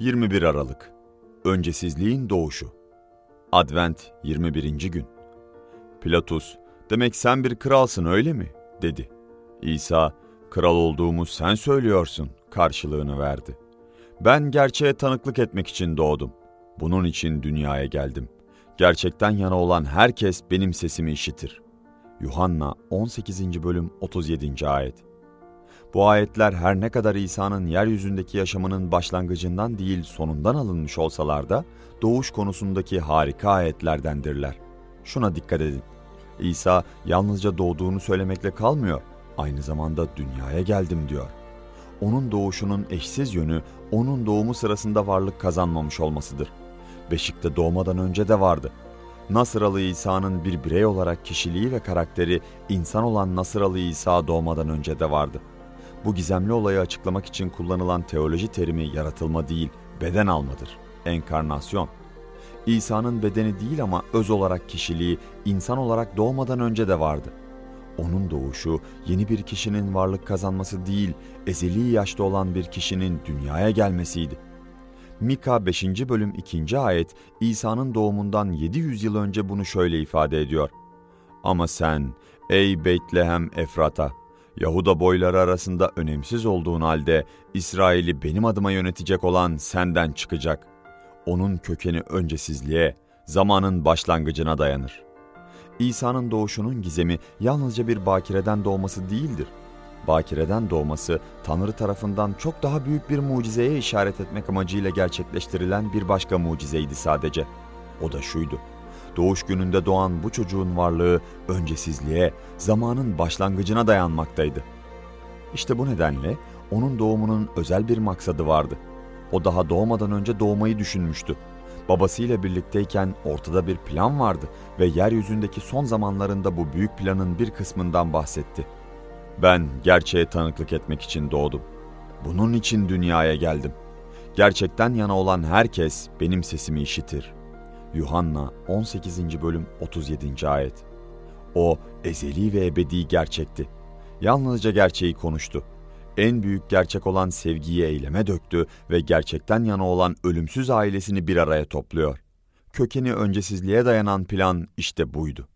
21 Aralık Öncesizliğin Doğuşu Advent 21. gün Pilatus, demek sen bir kralsın öyle mi? dedi. İsa, kral olduğumu sen söylüyorsun karşılığını verdi. Ben gerçeğe tanıklık etmek için doğdum. Bunun için dünyaya geldim. Gerçekten yana olan herkes benim sesimi işitir. Yuhanna 18. bölüm 37. ayet bu ayetler her ne kadar İsa'nın yeryüzündeki yaşamının başlangıcından değil sonundan alınmış olsalar da doğuş konusundaki harika ayetlerdendirler. Şuna dikkat edin. İsa yalnızca doğduğunu söylemekle kalmıyor, aynı zamanda dünyaya geldim diyor. Onun doğuşunun eşsiz yönü onun doğumu sırasında varlık kazanmamış olmasıdır. Beşikte doğmadan önce de vardı. Nasıralı İsa'nın bir birey olarak kişiliği ve karakteri insan olan Nasıralı İsa doğmadan önce de vardı.'' Bu gizemli olayı açıklamak için kullanılan teoloji terimi yaratılma değil, beden almadır. Enkarnasyon. İsa'nın bedeni değil ama öz olarak kişiliği insan olarak doğmadan önce de vardı. Onun doğuşu yeni bir kişinin varlık kazanması değil, ezeli yaşta olan bir kişinin dünyaya gelmesiydi. Mika 5. bölüm 2. ayet İsa'nın doğumundan 700 yıl önce bunu şöyle ifade ediyor. Ama sen ey Beytlehem Efrata Yahuda boyları arasında önemsiz olduğun halde İsrail'i benim adıma yönetecek olan senden çıkacak. Onun kökeni öncesizliğe, zamanın başlangıcına dayanır. İsa'nın doğuşunun gizemi yalnızca bir bakireden doğması değildir. Bakireden doğması Tanrı tarafından çok daha büyük bir mucizeye işaret etmek amacıyla gerçekleştirilen bir başka mucizeydi sadece. O da şuydu doğuş gününde doğan bu çocuğun varlığı öncesizliğe, zamanın başlangıcına dayanmaktaydı. İşte bu nedenle onun doğumunun özel bir maksadı vardı. O daha doğmadan önce doğmayı düşünmüştü. Babasıyla birlikteyken ortada bir plan vardı ve yeryüzündeki son zamanlarında bu büyük planın bir kısmından bahsetti. Ben gerçeğe tanıklık etmek için doğdum. Bunun için dünyaya geldim. Gerçekten yana olan herkes benim sesimi işitir.'' Yuhanna 18. bölüm 37. ayet. O ezeli ve ebedi gerçekti. Yalnızca gerçeği konuştu. En büyük gerçek olan sevgiyi eyleme döktü ve gerçekten yana olan ölümsüz ailesini bir araya topluyor. Kökeni öncesizliğe dayanan plan işte buydu.